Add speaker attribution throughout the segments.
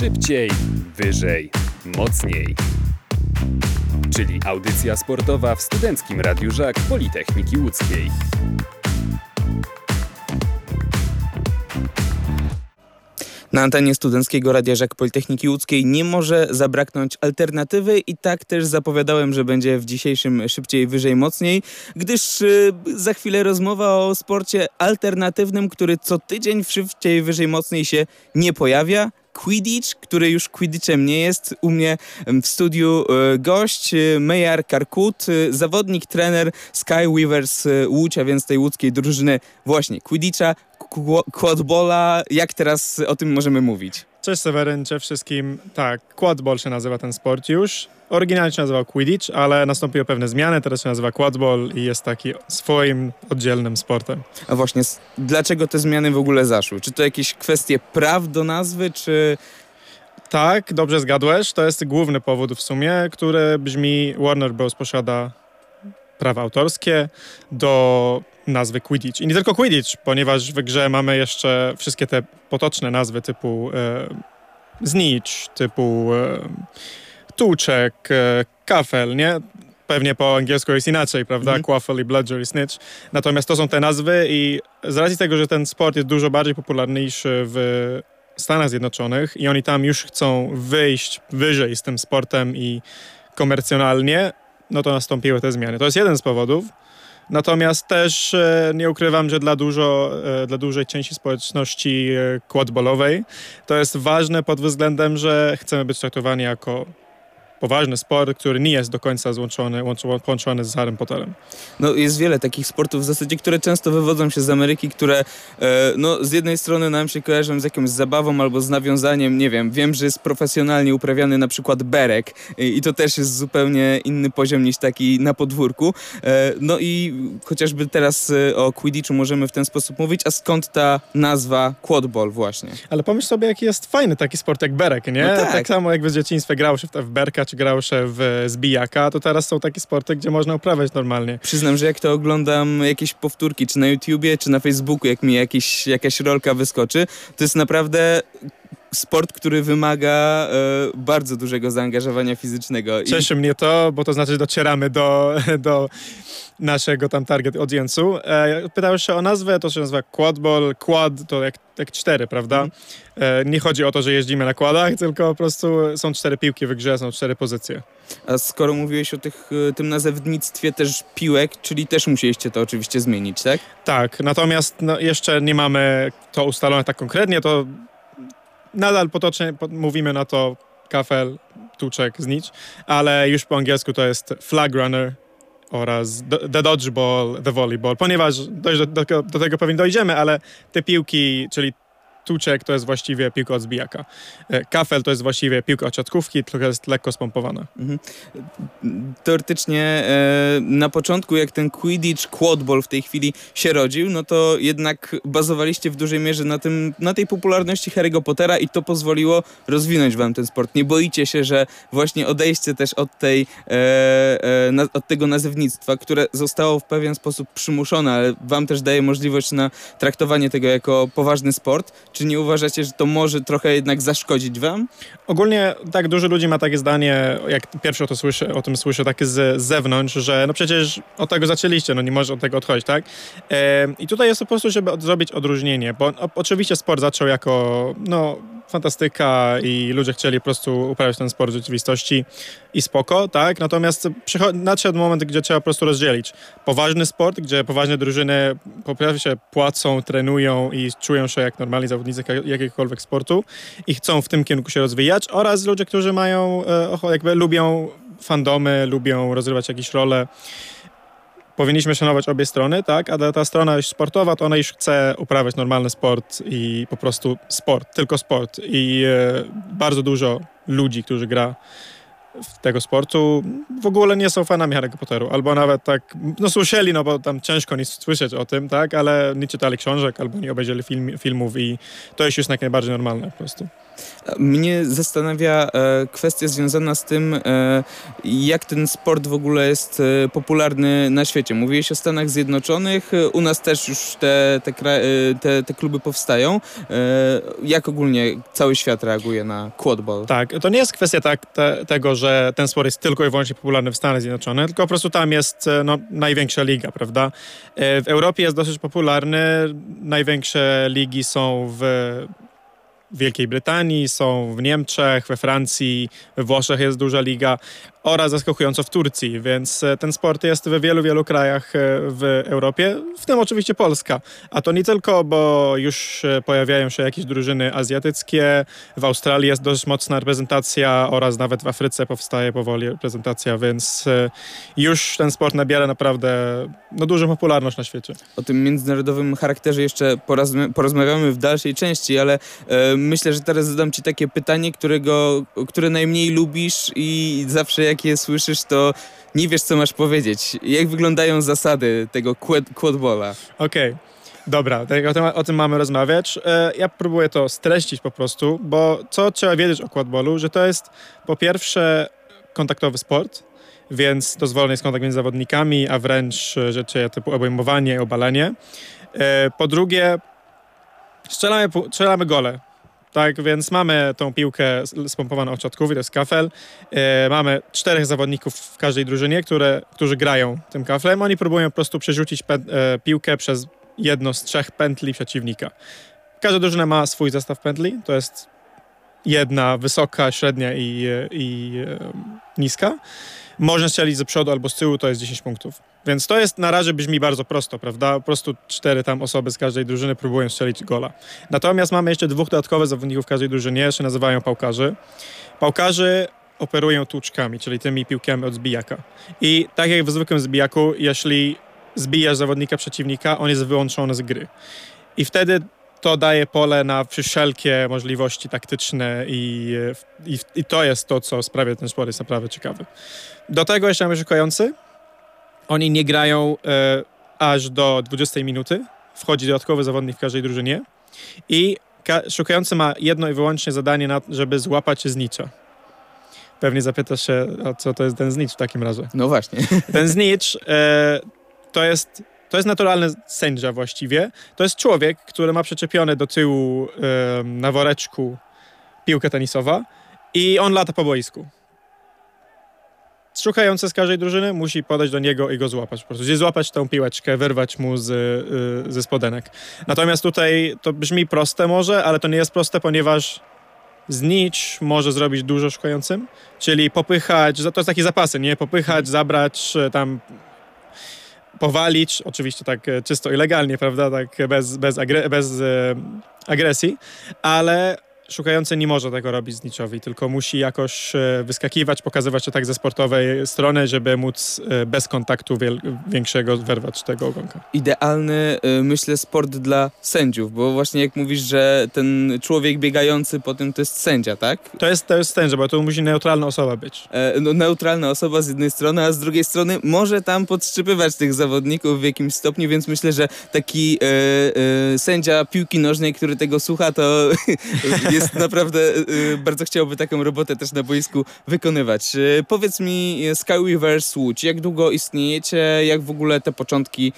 Speaker 1: Szybciej, wyżej, mocniej. Czyli audycja sportowa w Studenckim Radiu Żak Politechniki Łódzkiej.
Speaker 2: Na antenie Studenckiego Radia Żak Politechniki Łódzkiej nie może zabraknąć alternatywy i tak też zapowiadałem, że będzie w dzisiejszym szybciej, wyżej, mocniej, gdyż y, za chwilę rozmowa o sporcie alternatywnym, który co tydzień w szybciej, wyżej, mocniej się nie pojawia. Quidditch, który już Quidditchem nie jest. U mnie w studiu y, gość y, Mejar Karkut, y, zawodnik, trener Skyweavers Łódź, a więc tej łódzkiej drużyny właśnie Quidditcha, quadbola. Jak teraz o tym możemy mówić?
Speaker 3: Cześć Seweryn, cześć wszystkim. Tak, quadball się nazywa ten sport już. Oryginalnie się nazywał Quidditch, ale nastąpiły pewne zmiany, teraz się nazywa quadball i jest taki swoim oddzielnym sportem.
Speaker 2: A właśnie, dlaczego te zmiany w ogóle zaszły? Czy to jakieś kwestie praw do nazwy, czy...
Speaker 3: Tak, dobrze zgadłeś. To jest główny powód w sumie, który brzmi Warner Bros. posiada prawa autorskie do nazwy Quidditch. I nie tylko Quidditch, ponieważ w grze mamy jeszcze wszystkie te potoczne nazwy typu e, Znicz, typu e, Tuczek, e, Kafel, nie? Pewnie po angielsku jest inaczej, prawda? Mm. Quaffle i Bludger i Snitch. Natomiast to są te nazwy i z racji tego, że ten sport jest dużo bardziej popularniejszy w Stanach Zjednoczonych i oni tam już chcą wyjść wyżej z tym sportem i komercjonalnie, no to nastąpiły te zmiany. To jest jeden z powodów. Natomiast też e, nie ukrywam, że dla, dużo, e, dla dużej części społeczności e, quadballowej to jest ważne pod względem, że chcemy być traktowani jako poważny sport, który nie jest do końca złączony, połączony z Harry Potterem.
Speaker 2: No jest wiele takich sportów w zasadzie, które często wywodzą się z Ameryki, które e, no z jednej strony nam się kojarzą z jakąś zabawą albo z nawiązaniem, nie wiem, wiem, że jest profesjonalnie uprawiany na przykład berek i, i to też jest zupełnie inny poziom niż taki na podwórku. E, no i chociażby teraz e, o Quidditchu możemy w ten sposób mówić, a skąd ta nazwa quadball właśnie?
Speaker 3: Ale pomyśl sobie, jaki jest fajny taki sport jak berek, nie? No tak. tak samo jak w dzieciństwie grał się w berka, czy grał się w zbijaka, to teraz są takie sporty, gdzie można uprawiać normalnie.
Speaker 2: Przyznam, że jak to oglądam jakieś powtórki, czy na YouTubie, czy na Facebooku, jak mi jakiś, jakaś rolka wyskoczy, to jest naprawdę sport, który wymaga e, bardzo dużego zaangażowania fizycznego.
Speaker 3: Cieszy I... mnie to, bo to znaczy, że docieramy do, do naszego tam target audience'u. E, pytałeś się o nazwę, to się nazywa quadball. Quad to jak, jak cztery, prawda? Mm. E, nie chodzi o to, że jeździmy na kładach, tylko po prostu są cztery piłki w grze, są cztery pozycje.
Speaker 2: A skoro mówiłeś o tych, e, tym nazewnictwie też piłek, czyli też musieliście to oczywiście zmienić, tak?
Speaker 3: Tak, natomiast no, jeszcze nie mamy to ustalone tak konkretnie, to nadal potocznie mówimy na to kafel, tuczek, znicz, ale już po angielsku to jest flag runner oraz the dodgeball, the volleyball, ponieważ do, do, do tego pewnie dojdziemy, ale te piłki, czyli Tuczek to jest właściwie piłka od zbijaka. E, kafel to jest właściwie piłka od siatkówki, tylko jest lekko spompowana. Mhm.
Speaker 2: Teoretycznie e, na początku, jak ten Quidditch, quadball w tej chwili się rodził, no to jednak bazowaliście w dużej mierze na, tym, na tej popularności Harry'ego Pottera i to pozwoliło rozwinąć wam ten sport. Nie boicie się, że właśnie odejście też od, tej, e, od tego nazewnictwa, które zostało w pewien sposób przymuszone, ale wam też daje możliwość na traktowanie tego jako poważny sport, czy nie uważacie, że to może trochę jednak zaszkodzić wam?
Speaker 3: Ogólnie tak dużo ludzi ma takie zdanie, jak pierwszy o, to słyszę, o tym słyszę, takie z, zewnątrz, że no przecież od tego zaczęliście, no nie może od tego odchodzić, tak? E, I tutaj jest po prostu, żeby od, zrobić odróżnienie, bo o, oczywiście sport zaczął jako, no fantastyka i ludzie chcieli po prostu uprawiać ten sport w rzeczywistości i spoko, tak? Natomiast nadszedł moment, gdzie trzeba po prostu rozdzielić poważny sport, gdzie poważne drużyny po się płacą, trenują i czują się jak normalni zawodnicy jakiegokolwiek sportu i chcą w tym kierunku się rozwijać oraz ludzie, którzy mają, e, jakby lubią fandomy, lubią rozrywać jakieś role powinniśmy szanować obie strony, tak? A ta strona sportowa, to ona już chce uprawiać normalny sport i po prostu sport, tylko sport. I e, bardzo dużo ludzi, którzy gra tego sportu w ogóle nie są fanami Harry Potteru, albo nawet tak, no słyszeli, no bo tam ciężko nic słyszeć o tym, tak, ale nie czytali książek, albo nie obejrzeli film, filmów i to jest już jak najbardziej normalne po prostu.
Speaker 2: Mnie zastanawia e, kwestia związana z tym, e, jak ten sport w ogóle jest e, popularny na świecie. Mówiłeś o Stanach Zjednoczonych, e, u nas też już te, te, e, te, te kluby powstają. E, jak ogólnie cały świat reaguje na quadball?
Speaker 3: Tak, to nie jest kwestia tak, te, tego, że ten sport jest tylko i wyłącznie popularny w Stanach Zjednoczonych, tylko po prostu tam jest e, no, największa liga, prawda? E, W Europie jest dosyć popularny. Największe ligi są w Wielkiej Brytanii, są w Niemczech, we Francji, we Włoszech jest duża liga oraz zaskakująco w Turcji, więc e, ten sport jest we wielu, wielu krajach e, w Europie, w tym oczywiście Polska. A to nie tylko, bo już e, pojawiają się jakieś drużyny azjatyckie, w Australii jest dość mocna reprezentacja oraz nawet w Afryce powstaje powoli reprezentacja, więc już ten sport nabiera naprawdę no, dużą popularność na świecie.
Speaker 2: O tym międzynarodowym charakterze jeszcze porozmawiamy w dalszej części, ale myślę, że teraz zadam ci takie pytanie, którego, które najmniej lubisz i zawsze jak je słyszysz, to nie wiesz, co masz powiedzieć. Jak wyglądają zasady tego quad, quadballa?
Speaker 3: Okej. Dobra, tak o tym, o tym mamy rozmawiać. E, Ja próbuję to streścić po prostu, bo co trzeba wiedzieć o quadballu, że to jest po pierwsze kontaktowy sport, więc dozwolony jest kontakt między zawodnikami, a wręcz e, rzeczy typu obejmowanie i obalenie. E, Po drugie, strzelamy, strzelamy gole. Tak, więc mamy tą piłkę spompowaną od środków i to jest kafel. E, mamy czterech zawodników w każdej drużynie, które, którzy grają tym kaflem. Oni próbują po prostu przerzucić pe- e, piłkę przez jedno z trzech pętli przeciwnika. Każda drużyna ma swój zestaw pętli. To jest jedna wysoka, średnia i, i e, niska. Można strzelić ze przodu albo z tyłu, to jest 10 punktów. Więc to jest na razie brzmi bardzo prosto, prawda? Po prostu cztery tam osoby z każdej drużyny próbują strzelić gola. Natomiast mamy jeszcze dwóch dodatkowych zawodników w każdej drużynie, się nazywają pałkarzy. Pałkarzy operują tłuczkami, czyli tymi piłkami od zbijaka. I tak jak w zwykłym zbijaku, jeśli zbijasz zawodnika przeciwnika, on jest wyłączony z gry. I wtedy to daje pole na wszelkie możliwości taktyczne i, i, i to jest to, co sprawia, ten sport jest naprawdę ciekawy. Do tego jeszcze mamy szukający. Oni nie grają e, aż do 20 minuty. Wchodzi dodatkowy zawodnik w każdej drużynie. I ka- szukający ma jedno i wyłącznie zadanie, na, żeby złapać znicza. Pewnie zapytasz się, a co to jest ten znicz w takim razie.
Speaker 2: No właśnie.
Speaker 3: Ten znicz e, to jest to jest naturalny sędzia właściwie. To jest człowiek, który ma przyczepione do tyłu e, na woreczku piłkę tenisową i on lata po boisku. Szukający z każdej drużyny musi podejść do niego i go złapać. Po prostu gdzieś złapać tą piłeczkę, wyrwać mu z, y, ze spodenek. Natomiast tutaj to brzmi proste może, ale to nie jest proste, ponieważ znicz może zrobić dużo szukającym, czyli popychać, to jest takie zapasy, nie? Popychać, zabrać, e, tam powalić, oczywiście tak e, czysto i legalnie, prawda, tak bez, bez, agre, bez e, agresji, ale szukający nie może tego robić zniczowi, tylko musi jakoś e, wyskakiwać, pokazywać się tak ze sportowej strony, żeby móc e, bez kontaktu większego wyrwać tego ogonka.
Speaker 2: Idealny, y, myślę, sport dla sędziów, bo właśnie jak mówisz, że ten człowiek biegający po tym to jest sędzia, tak?
Speaker 3: To jest, to jest sędzia, bo to musi neutralna osoba być.
Speaker 2: E, no, neutralna osoba z jednej strony, a z drugiej strony może tam podszczypywać tych zawodników w jakimś stopniu, więc myślę, że taki e, e, sędzia piłki nożnej, który tego słucha, to jest naprawdę e, bardzo chciałby taką robotę też na boisku wykonywać. E, powiedz mi, Skyweavers Łódź, jak długo istniejecie, jak w ogóle te początki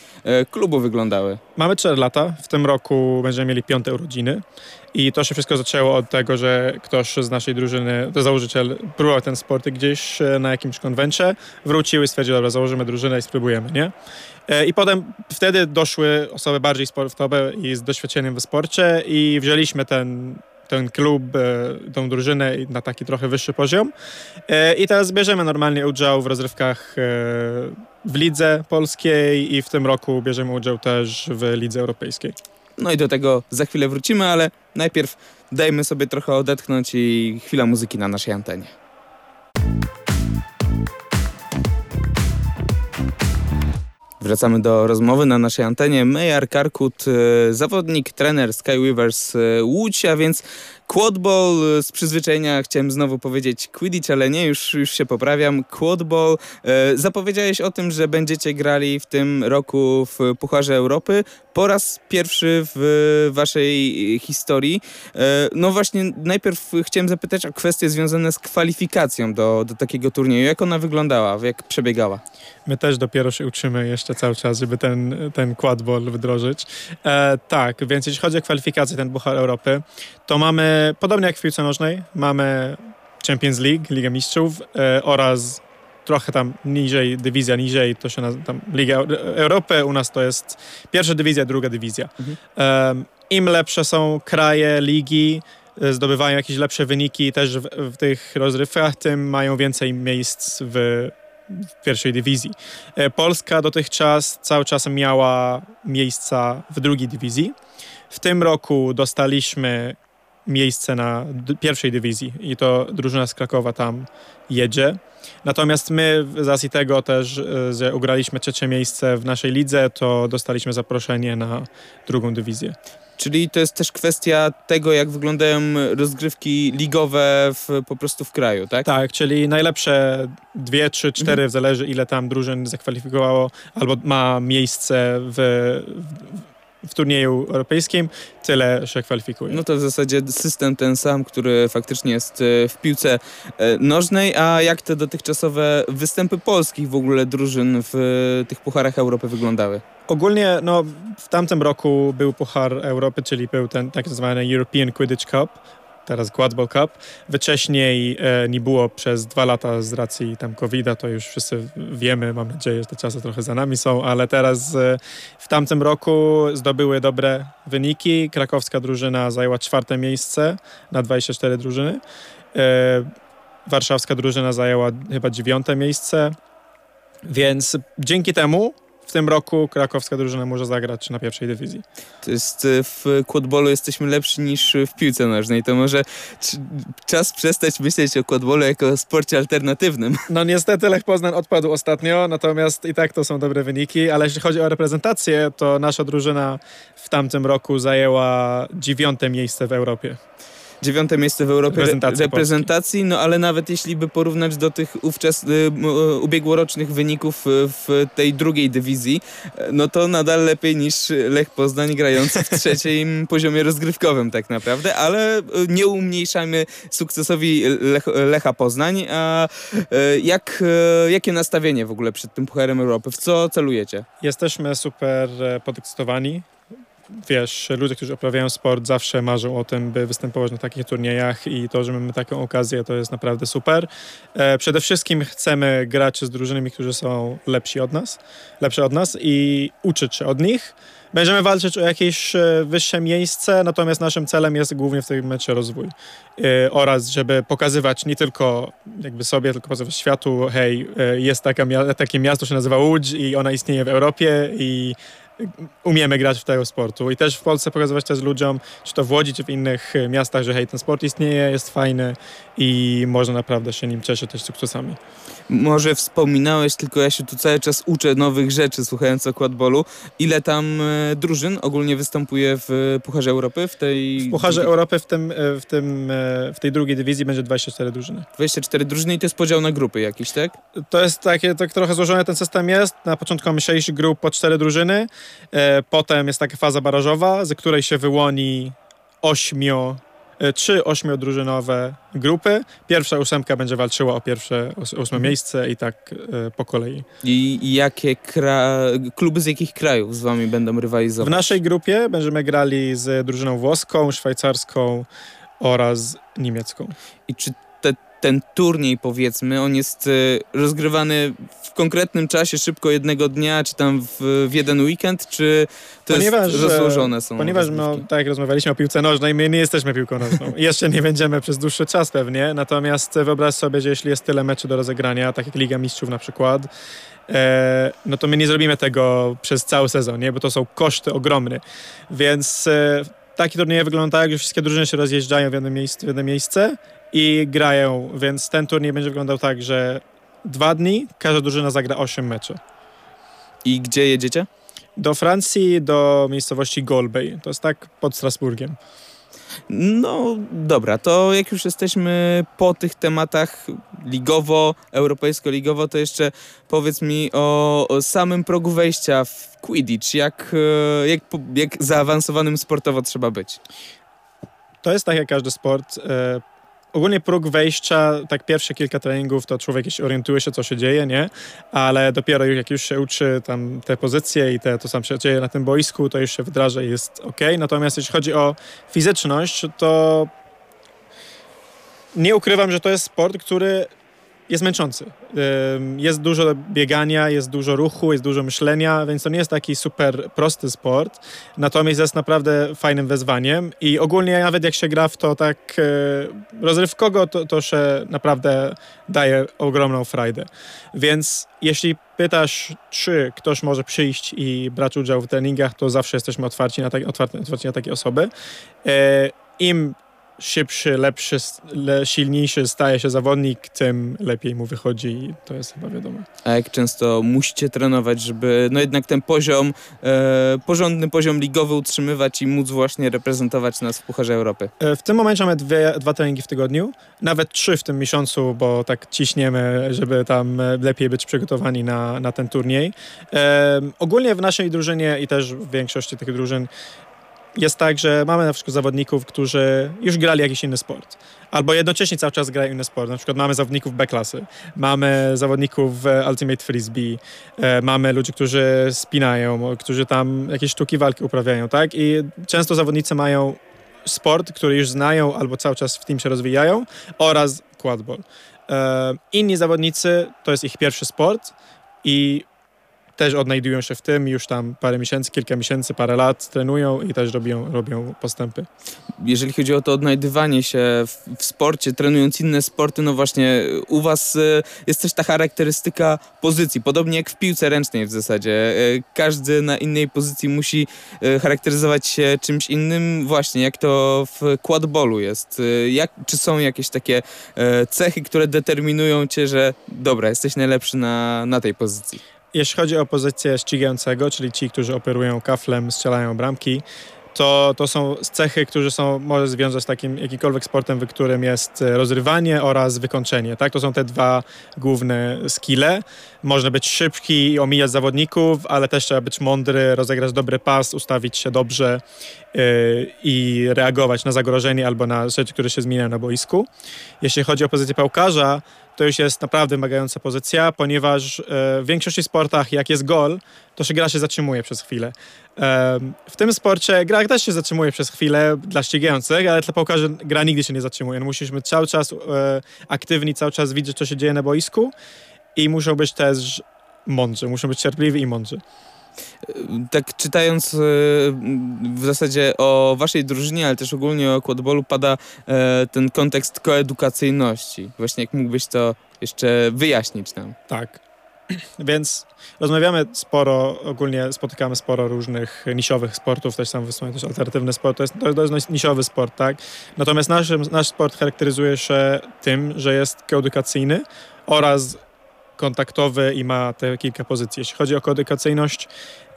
Speaker 2: klubu wyglądały?
Speaker 3: Mamy 4 lata, w tym roku będziemy mieli piąte urodziny i to się wszystko zaczęło od tego, że ktoś z naszej drużyny, to założyciel, próbował ten sport gdzieś na jakimś konwencie, wrócił i stwierdził, dobra, założymy drużynę i spróbujemy, nie? E, I potem wtedy doszły osoby bardziej sportowe i z doświadczeniem w sporcie i wzięliśmy ten, ten klub, e, tą drużynę na taki trochę wyższy poziom E, i teraz bierzemy normalnie udział w rozrywkach e, w lidze polskiej i w tym roku bierzemy udział też w lidze europejskiej.
Speaker 2: No i do tego za chwilę wrócimy, ale najpierw dajmy sobie trochę odetchnąć i chwila muzyki na naszej antenie. Wracamy do rozmowy na naszej antenie. Mejar Karkut, e, zawodnik, trener Skyweavers e, Łódź, a więc quadball e, z przyzwyczajenia chciałem znowu powiedzieć Quidditch, ale nie, już, już się poprawiam. Quadball. E, Zapowiedziałeś o tym, że będziecie grali w tym roku w Pucharze Europy. po raz pierwszy w waszej historii. E, no właśnie, najpierw chciałem zapytać o kwestie związane z kwalifikacją do, do takiego turnieju. Jak ona wyglądała, jak przebiegała?
Speaker 3: My też dopiero się uczymy jeszcze cały czas, żeby ten, ten quadball wdrożyć. E, tak, więc jeśli chodzi o kwalifikację, ten Buchar Europy, to mamy, podobnie jak w piłce nożnej, mamy Champions League, Liga Mistrzów e, oraz trochę tam niżej, dywizja niżej, to się nazywa tam Liga Europy, u nas to jest pierwsza dywizja, druga dywizja. Mhm. Um, Im lepsze są kraje, ligi, e, zdobywają jakieś lepsze wyniki też w, w tych rozrywkach, tym mają więcej miejsc w, w pierwszej dywizji. E, Polska dotychczas cały czas miała miejsca w drugiej dywizji. W tym roku dostaliśmy miejsce na pierwszej dywizji i to drużyna z Krakowa tam jedzie. Natomiast my z racji tego też, e, że ugraliśmy trzecie miejsce w naszej lidze, to dostaliśmy zaproszenie na drugą dywizję.
Speaker 2: Czyli to jest też kwestia tego, jak wyglądają rozgrywki ligowe w, po prostu w kraju, tak?
Speaker 3: Tak, czyli najlepsze dwie, trzy, cztery, mhm. zależy ile tam drużyn zakwalifikowało albo ma miejsce w, w w turnieju europejskim, tyle się kwalifikuje.
Speaker 2: No to w zasadzie system ten sam, który faktycznie jest e, w piłce e, nożnej, a jak te dotychczasowe występy polskich w ogóle drużyn w e, tych Pucharach Europy wyglądały?
Speaker 3: Ogólnie no, w tamtym roku był Puchar Europy, czyli był ten tak zwany European Quidditch Cup, teraz Quadball Cup. Wcześniej e, nie było przez dwa lata z racji tam covid to już wszyscy wiemy, mam nadzieję, że te czasy trochę za nami są, ale teraz e, w tamtym roku zdobyły dobre wyniki. Krakowska drużyna zajęła czwarte miejsce na 24 drużyny. E, warszawska drużyna zajęła chyba dziewiąte miejsce, więc dzięki temu w tym roku krakowska drużyna może zagrać na pierwszej dywizji.
Speaker 2: To jest e, w quadballu jesteśmy lepsi niż w piłce nożnej. To może czas przestać myśleć o quadballu jako o sporcie alternatywnym.
Speaker 3: No niestety Lech Poznań odpadł ostatnio, natomiast i tak to są dobre wyniki, ale jeśli chodzi o reprezentację, to nasza drużyna w tamtym roku zajęła dziewiąte miejsce w Europie
Speaker 2: dziewiąte miejsce w Europie reprezentacji, reprezentacji no ale nawet jeśli by porównać do tych ówczes y, ubiegłorocznych wyników y, w tej drugiej dywizji, no to nadal lepiej niż Lech Poznań grający w trzecim poziomie rozgrywkowym tak naprawdę, ale nie umniejszajmy sukcesowi Lech, Lecha Poznań. A jak, jakie nastawienie w ogóle przed tym Pucharem Europy? W co celujecie?
Speaker 3: Jesteśmy super e, podekscytowani wiesz, ludzie, którzy uprawiają sport zawsze marzą o tym, by występować na takich turniejach i to, że mamy taką okazję, to jest naprawdę super. E, przede wszystkim chcemy grać z drużynami, którzy są lepsi od nas, lepsze od nas i uczyć się od nich. Będziemy walczyć o jakieś e, wyższe miejsce, natomiast naszym celem jest głównie w tym meczu rozwój e, oraz żeby pokazywać nie tylko jakby sobie, tylko pokazywać światu, hej, e, jest taka, takie miasto, się nazywa Łódź i ona istnieje w Europie i umiemy grać w tego sportu i też w Polsce pokazywać też ludziom, czy to w Łodzi, czy w innych e, miastach, że hej, ten sport istnieje, jest fajny i można naprawdę się nim cieszyć też sukcesami.
Speaker 2: Może wspominałeś, tylko ja się tu cały czas uczę nowych rzeczy słuchając o quadbolu. Ile tam e, drużyn ogólnie występuje w Pucharze Europy? W tej...
Speaker 3: W Pucharze Europy w, tym, w, tym, w tej drugiej dywizji będzie 24 drużyny.
Speaker 2: 24 drużyny i to jest podział na grupy jakiś, tak?
Speaker 3: To jest takie, tak trochę złożony ten system jest. Na początku mamy 6 grup po 4 drużyny, potem jest taka faza barażowa, z której się wyłoni ośmio, e, trzy ośmiodrużynowe grupy. Pierwsza ósemka będzie walczyła o pierwsze ósme mhm. miejsce i tak e, po kolei.
Speaker 2: I, i jakie kra- kluby z jakich krajów z wami będą rywalizować?
Speaker 3: W naszej grupie będziemy grali z drużyną włoską, szwajcarską oraz niemiecką.
Speaker 2: I czy ten turniej, powiedzmy, on jest y, rozgrywany w konkretnym czasie, szybko jednego dnia, czy tam w, w jeden weekend, czy to ponieważ, jest rozłożone są?
Speaker 3: Ponieważ, no, tak jak rozmawialiśmy o piłce nożnej, my nie jesteśmy piłką nożną. Jeszcze nie będziemy przez dłuższy czas pewnie, natomiast wyobraź sobie, że jeśli jest tyle meczy do rozegrania, tak jak Liga Mistrzów na przykład, e, no to my nie zrobimy tego przez cały sezon, nie? bo to są koszty ogromne. Więc e, taki turniej wygląda tak, że wszystkie drużyny się rozjeżdżają w jedno miejsce, w jedno miejsce i grają, więc ten turniej będzie wyglądał tak, że dwa dni, każda drużyna zagra 8 meczy.
Speaker 2: I gdzie jedziecie?
Speaker 3: Do Francji, do miejscowości Golbey. To jest tak pod Strasburgiem.
Speaker 2: No dobra, to jak już jesteśmy po tych tematach ligowo, europejsko-ligowo, to jeszcze powiedz mi o, o samym progu wejścia w Quidditch. Jak, e, jak, jak zaawansowanym sportowo trzeba być?
Speaker 3: To jest tak jak każdy sport. Ogólnie próg wejścia, tak pierwsze kilka treningów, to człowiek się orientuje się, co się dzieje, nie? Ale dopiero jak już się uczy tam te pozycje i te, to sam się dzieje na tym boisku, to już się wdraża i jest ok. Natomiast jeśli chodzi o fizyczność, to nie ukrywam, że to jest sport, który jest męczący. Jest dużo biegania, jest dużo ruchu, jest dużo myślenia, więc to nie jest taki super prosty sport. Natomiast jest naprawdę fajnym wyzwaniem i ogólnie nawet jak się gra w to tak e, rozrywkowo, to, to się naprawdę daje ogromną frajdę. Więc jeśli pytasz, czy ktoś może przyjść i brać udział w treningach, to zawsze jesteśmy otwarci na, tak, otwarci na takie osoby. E, Im szybszy, lepszy, silniejszy staje się zawodnik, tym lepiej mu wychodzi i to jest chyba wiadomo.
Speaker 2: A jak często musicie trenować, żeby no jednak ten poziom, e, porządny poziom ligowy utrzymywać i móc właśnie reprezentować nas w Pucharze Europy?
Speaker 3: E, w tym momencie mamy dwie, dwa treningi w tygodniu, nawet trzy w tym miesiącu, bo tak ciśniemy, żeby tam e, lepiej być przygotowani na, na ten turniej. E, ogólnie w naszej drużynie i też w większości tych drużyn jest tak, że mamy na przykład zawodników, którzy już grali jakiś inny sport. Albo jednocześnie cały czas grają inny sport. Na przykład mamy zawodników B-klasy, mamy zawodników Ultimate Frisbee, e, mamy ludzi, którzy spinają, którzy tam jakieś sztuki walki uprawiają, tak? I często zawodnicy mają sport, który już znają albo cały czas w tym się rozwijają oraz quadball. E, inni zawodnicy to jest ich pierwszy sport i też odnajdują się w tym, już tam parę miesięcy, kilka miesięcy, parę lat trenują i też robią, robią postępy.
Speaker 2: Jeżeli chodzi o to odnajdywanie się w, w sporcie, trenując inne sporty, no właśnie u was y, jest też ta charakterystyka pozycji, podobnie jak w piłce ręcznej w zasadzie. Y, każdy na innej pozycji musi y, charakteryzować się czymś innym, właśnie jak to w quadballu jest. Jak, czy są jakieś takie cechy, które determinują cię, że dobra, jesteś najlepszy na, na tej pozycji?
Speaker 3: Jeśli chodzi o pozycję ścigającego, czyli ci, którzy operują kaflem, strzelają bramki, to, to są cechy, które są, może związać z takim jakimkolwiek sportem, w którym jest e, rozrywanie oraz wykończenie. Tak? To są te dwa główne skille. Można być szybki i omijać zawodników, ale też trzeba być mądry, rozegrać dobry pas, ustawić się dobrze yy, i reagować na zagrożenie albo na rzeczy, które się zmieniają na boisku. Jeśli chodzi o pozycję pałkarza, to już jest naprawdę wymagająca pozycja, ponieważ e, w większości sportach, jak jest gol, to się gra się zatrzymuje przez chwilę. W tym sporcie gra też się zatrzymuje przez chwilę dla ścigających, ale dla piłkarzy gra nigdy się nie zatrzymuje. No, być cały czas e, aktywni, cały czas widzieć, co się dzieje na boisku i muszą być też mądrzy, muszą być cierpliwi i mądrzy
Speaker 2: tak czytając e, w zasadzie o waszej drużynie, ale też ogólnie o quadballu pada e, ten kontekst koedukacyjności. Właśnie jak mógłbyś to jeszcze wyjaśnić nam.
Speaker 3: Tak. Więc rozmawiamy sporo, ogólnie spotykamy sporo różnych nisiowych sportów, też sam wysłałem też alternatywny sport, to jest, to jest nisiowy sport, tak? Natomiast nasz, nasz sport charakteryzuje się tym, że jest koedukacyjny oraz kontaktowy i ma te kilka pozycji. Jeśli chodzi o kodykacyjność,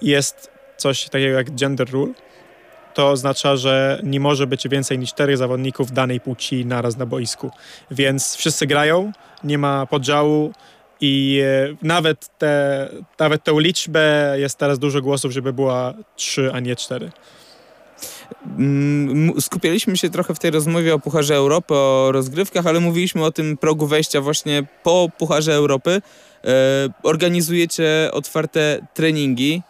Speaker 3: jest coś takiego jak gender rule. To oznacza, że nie może być więcej niż czterech zawodników danej płci naraz na boisku. Więc wszyscy grają, nie ma podziału, i e, nawet, te, nawet tę liczbę jest teraz dużo głosów, żeby była trzy, a nie cztery
Speaker 2: skupialiśmy się trochę w tej rozmowie o Pucharze Europy, o rozgrywkach, ale mówiliśmy o tym progu wejścia właśnie po Pucharze Europy. E, organizujecie otwarte treningi.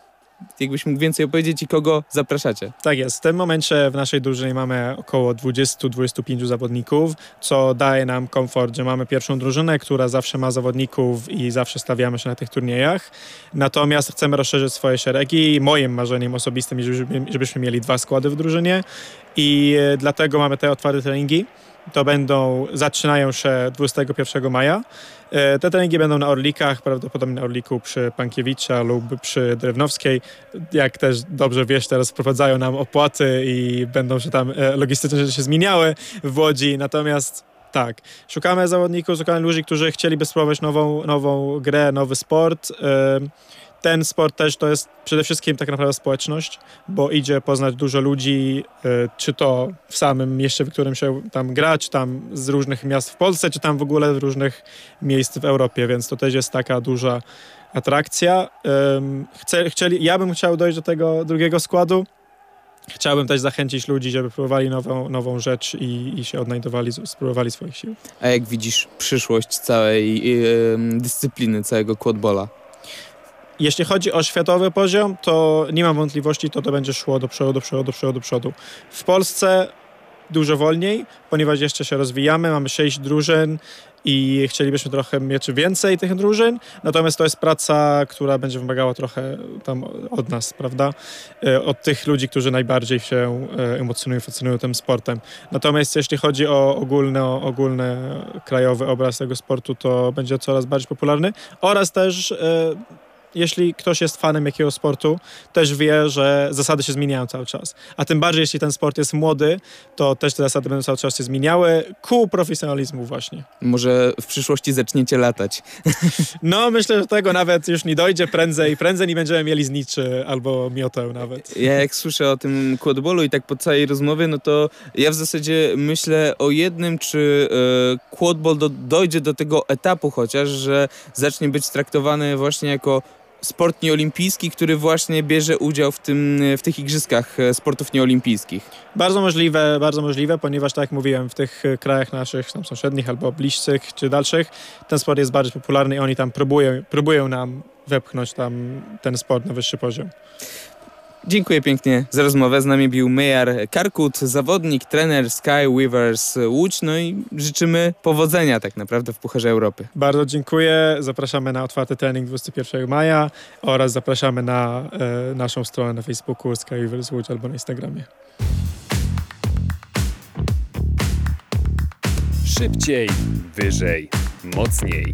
Speaker 2: Jakbyś mógł więcej opowiedzieć i kogo zapraszacie?
Speaker 3: Tak jest. W tym momencie w naszej drużynie mamy około 20-25 zawodników, co daje nam komfort, że mamy pierwszą drużynę, która zawsze ma zawodników i zawsze stawiamy się na tych turniejach. Natomiast chcemy rozszerzyć swoje szeregi. Moim marzeniem osobistym jest, żebyśmy mieli dwa składy w drużynie i e, dlatego mamy te otwarte treningi. To będą, zaczynają się 21 maja. E, te treningi będą na Orlikach, prawdopodobnie na Orliku przy Pankiewicza lub przy Drewnowskiej. Jak też dobrze wiesz, teraz wprowadzają nam opłaty i będą się tam e, logistyczne rzeczy się zmieniały w Łodzi. Natomiast tak, szukamy zawodników, szukamy ludzi, którzy chcieliby spróbować nową, nową grę, nowy sport. Ten sport też to jest przede wszystkim tak naprawdę społeczność, bo idzie poznać dużo ludzi, y, czy to w samym mieście, w którym się tam gra, czy tam z różnych miast w Polsce, czy tam w ogóle z różnych miejsc w Europie, więc to też jest taka duża atrakcja. Chce, chcieli, ja bym chciał dojść do tego drugiego składu. Chciałbym też zachęcić ludzi, żeby próbowali nową, nową rzecz i, i się odnajdowali, spróbowali swoich sił.
Speaker 2: A jak widzisz przyszłość całej yy, dyscypliny, całego quadbola?
Speaker 3: Jeśli chodzi o światowy poziom, to nie mam wątpliwości, to to będzie szło do przodu, do przodu, do przodu, do przodu. W Polsce dużo wolniej, ponieważ jeszcze się rozwijamy, mamy sześć drużyn i chcielibyśmy trochę mieć więcej tych drużyn, natomiast to jest praca, która będzie wymagała trochę tam od nas, prawda? E, od tych ludzi, którzy najbardziej się e, emocjonują, fascynują tym sportem. Natomiast jeśli chodzi o ogólny, o ogólny krajowy obraz tego sportu, to będzie coraz bardziej popularny oraz też e, jeśli ktoś jest fanem jakiegoś sportu, też wie, że zasady się zmieniają cały czas. A tym bardziej, jeśli ten sport jest młody, to też te zasady będą cały czas się zmieniały ku profesjonalizmu właśnie.
Speaker 2: Może w przyszłości zaczniecie latać.
Speaker 3: No, myślę, że tego nawet już nie dojdzie prędzej. Prędzej nie będziemy mieli zniczy albo mioteł nawet.
Speaker 2: Ja jak słyszę o tym quadballu i tak po całej rozmowie, no to ja w zasadzie myślę o jednym, czy e, quadball do, dojdzie do tego etapu chociaż, że zacznie być traktowany właśnie jako sport nieolimpijski, który właśnie bierze udział w, tym, w tych igrzyskach e, sportów nieolimpijskich.
Speaker 3: Bardzo możliwe, bardzo możliwe, ponieważ tak jak mówiłem, w tych e, krajach naszych tam sąsiednich albo bliższych czy dalszych ten sport jest bardziej popularny i oni tam próbują, próbują nam wepchnąć tam ten sport na wyższy poziom.
Speaker 2: Dziękuję pięknie za rozmowę. Z nami był Mejar Karkut, zawodnik, trener Sky Weavers Łódź. No i życzymy powodzenia tak naprawdę w Pucharze Europy.
Speaker 3: Bardzo dziękuję. Zapraszamy na otwarty trening 21 maja oraz zapraszamy na e, naszą stronę na Facebooku Sky Weavers Łódź albo na Instagramie.
Speaker 1: Szybciej, wyżej, mocniej.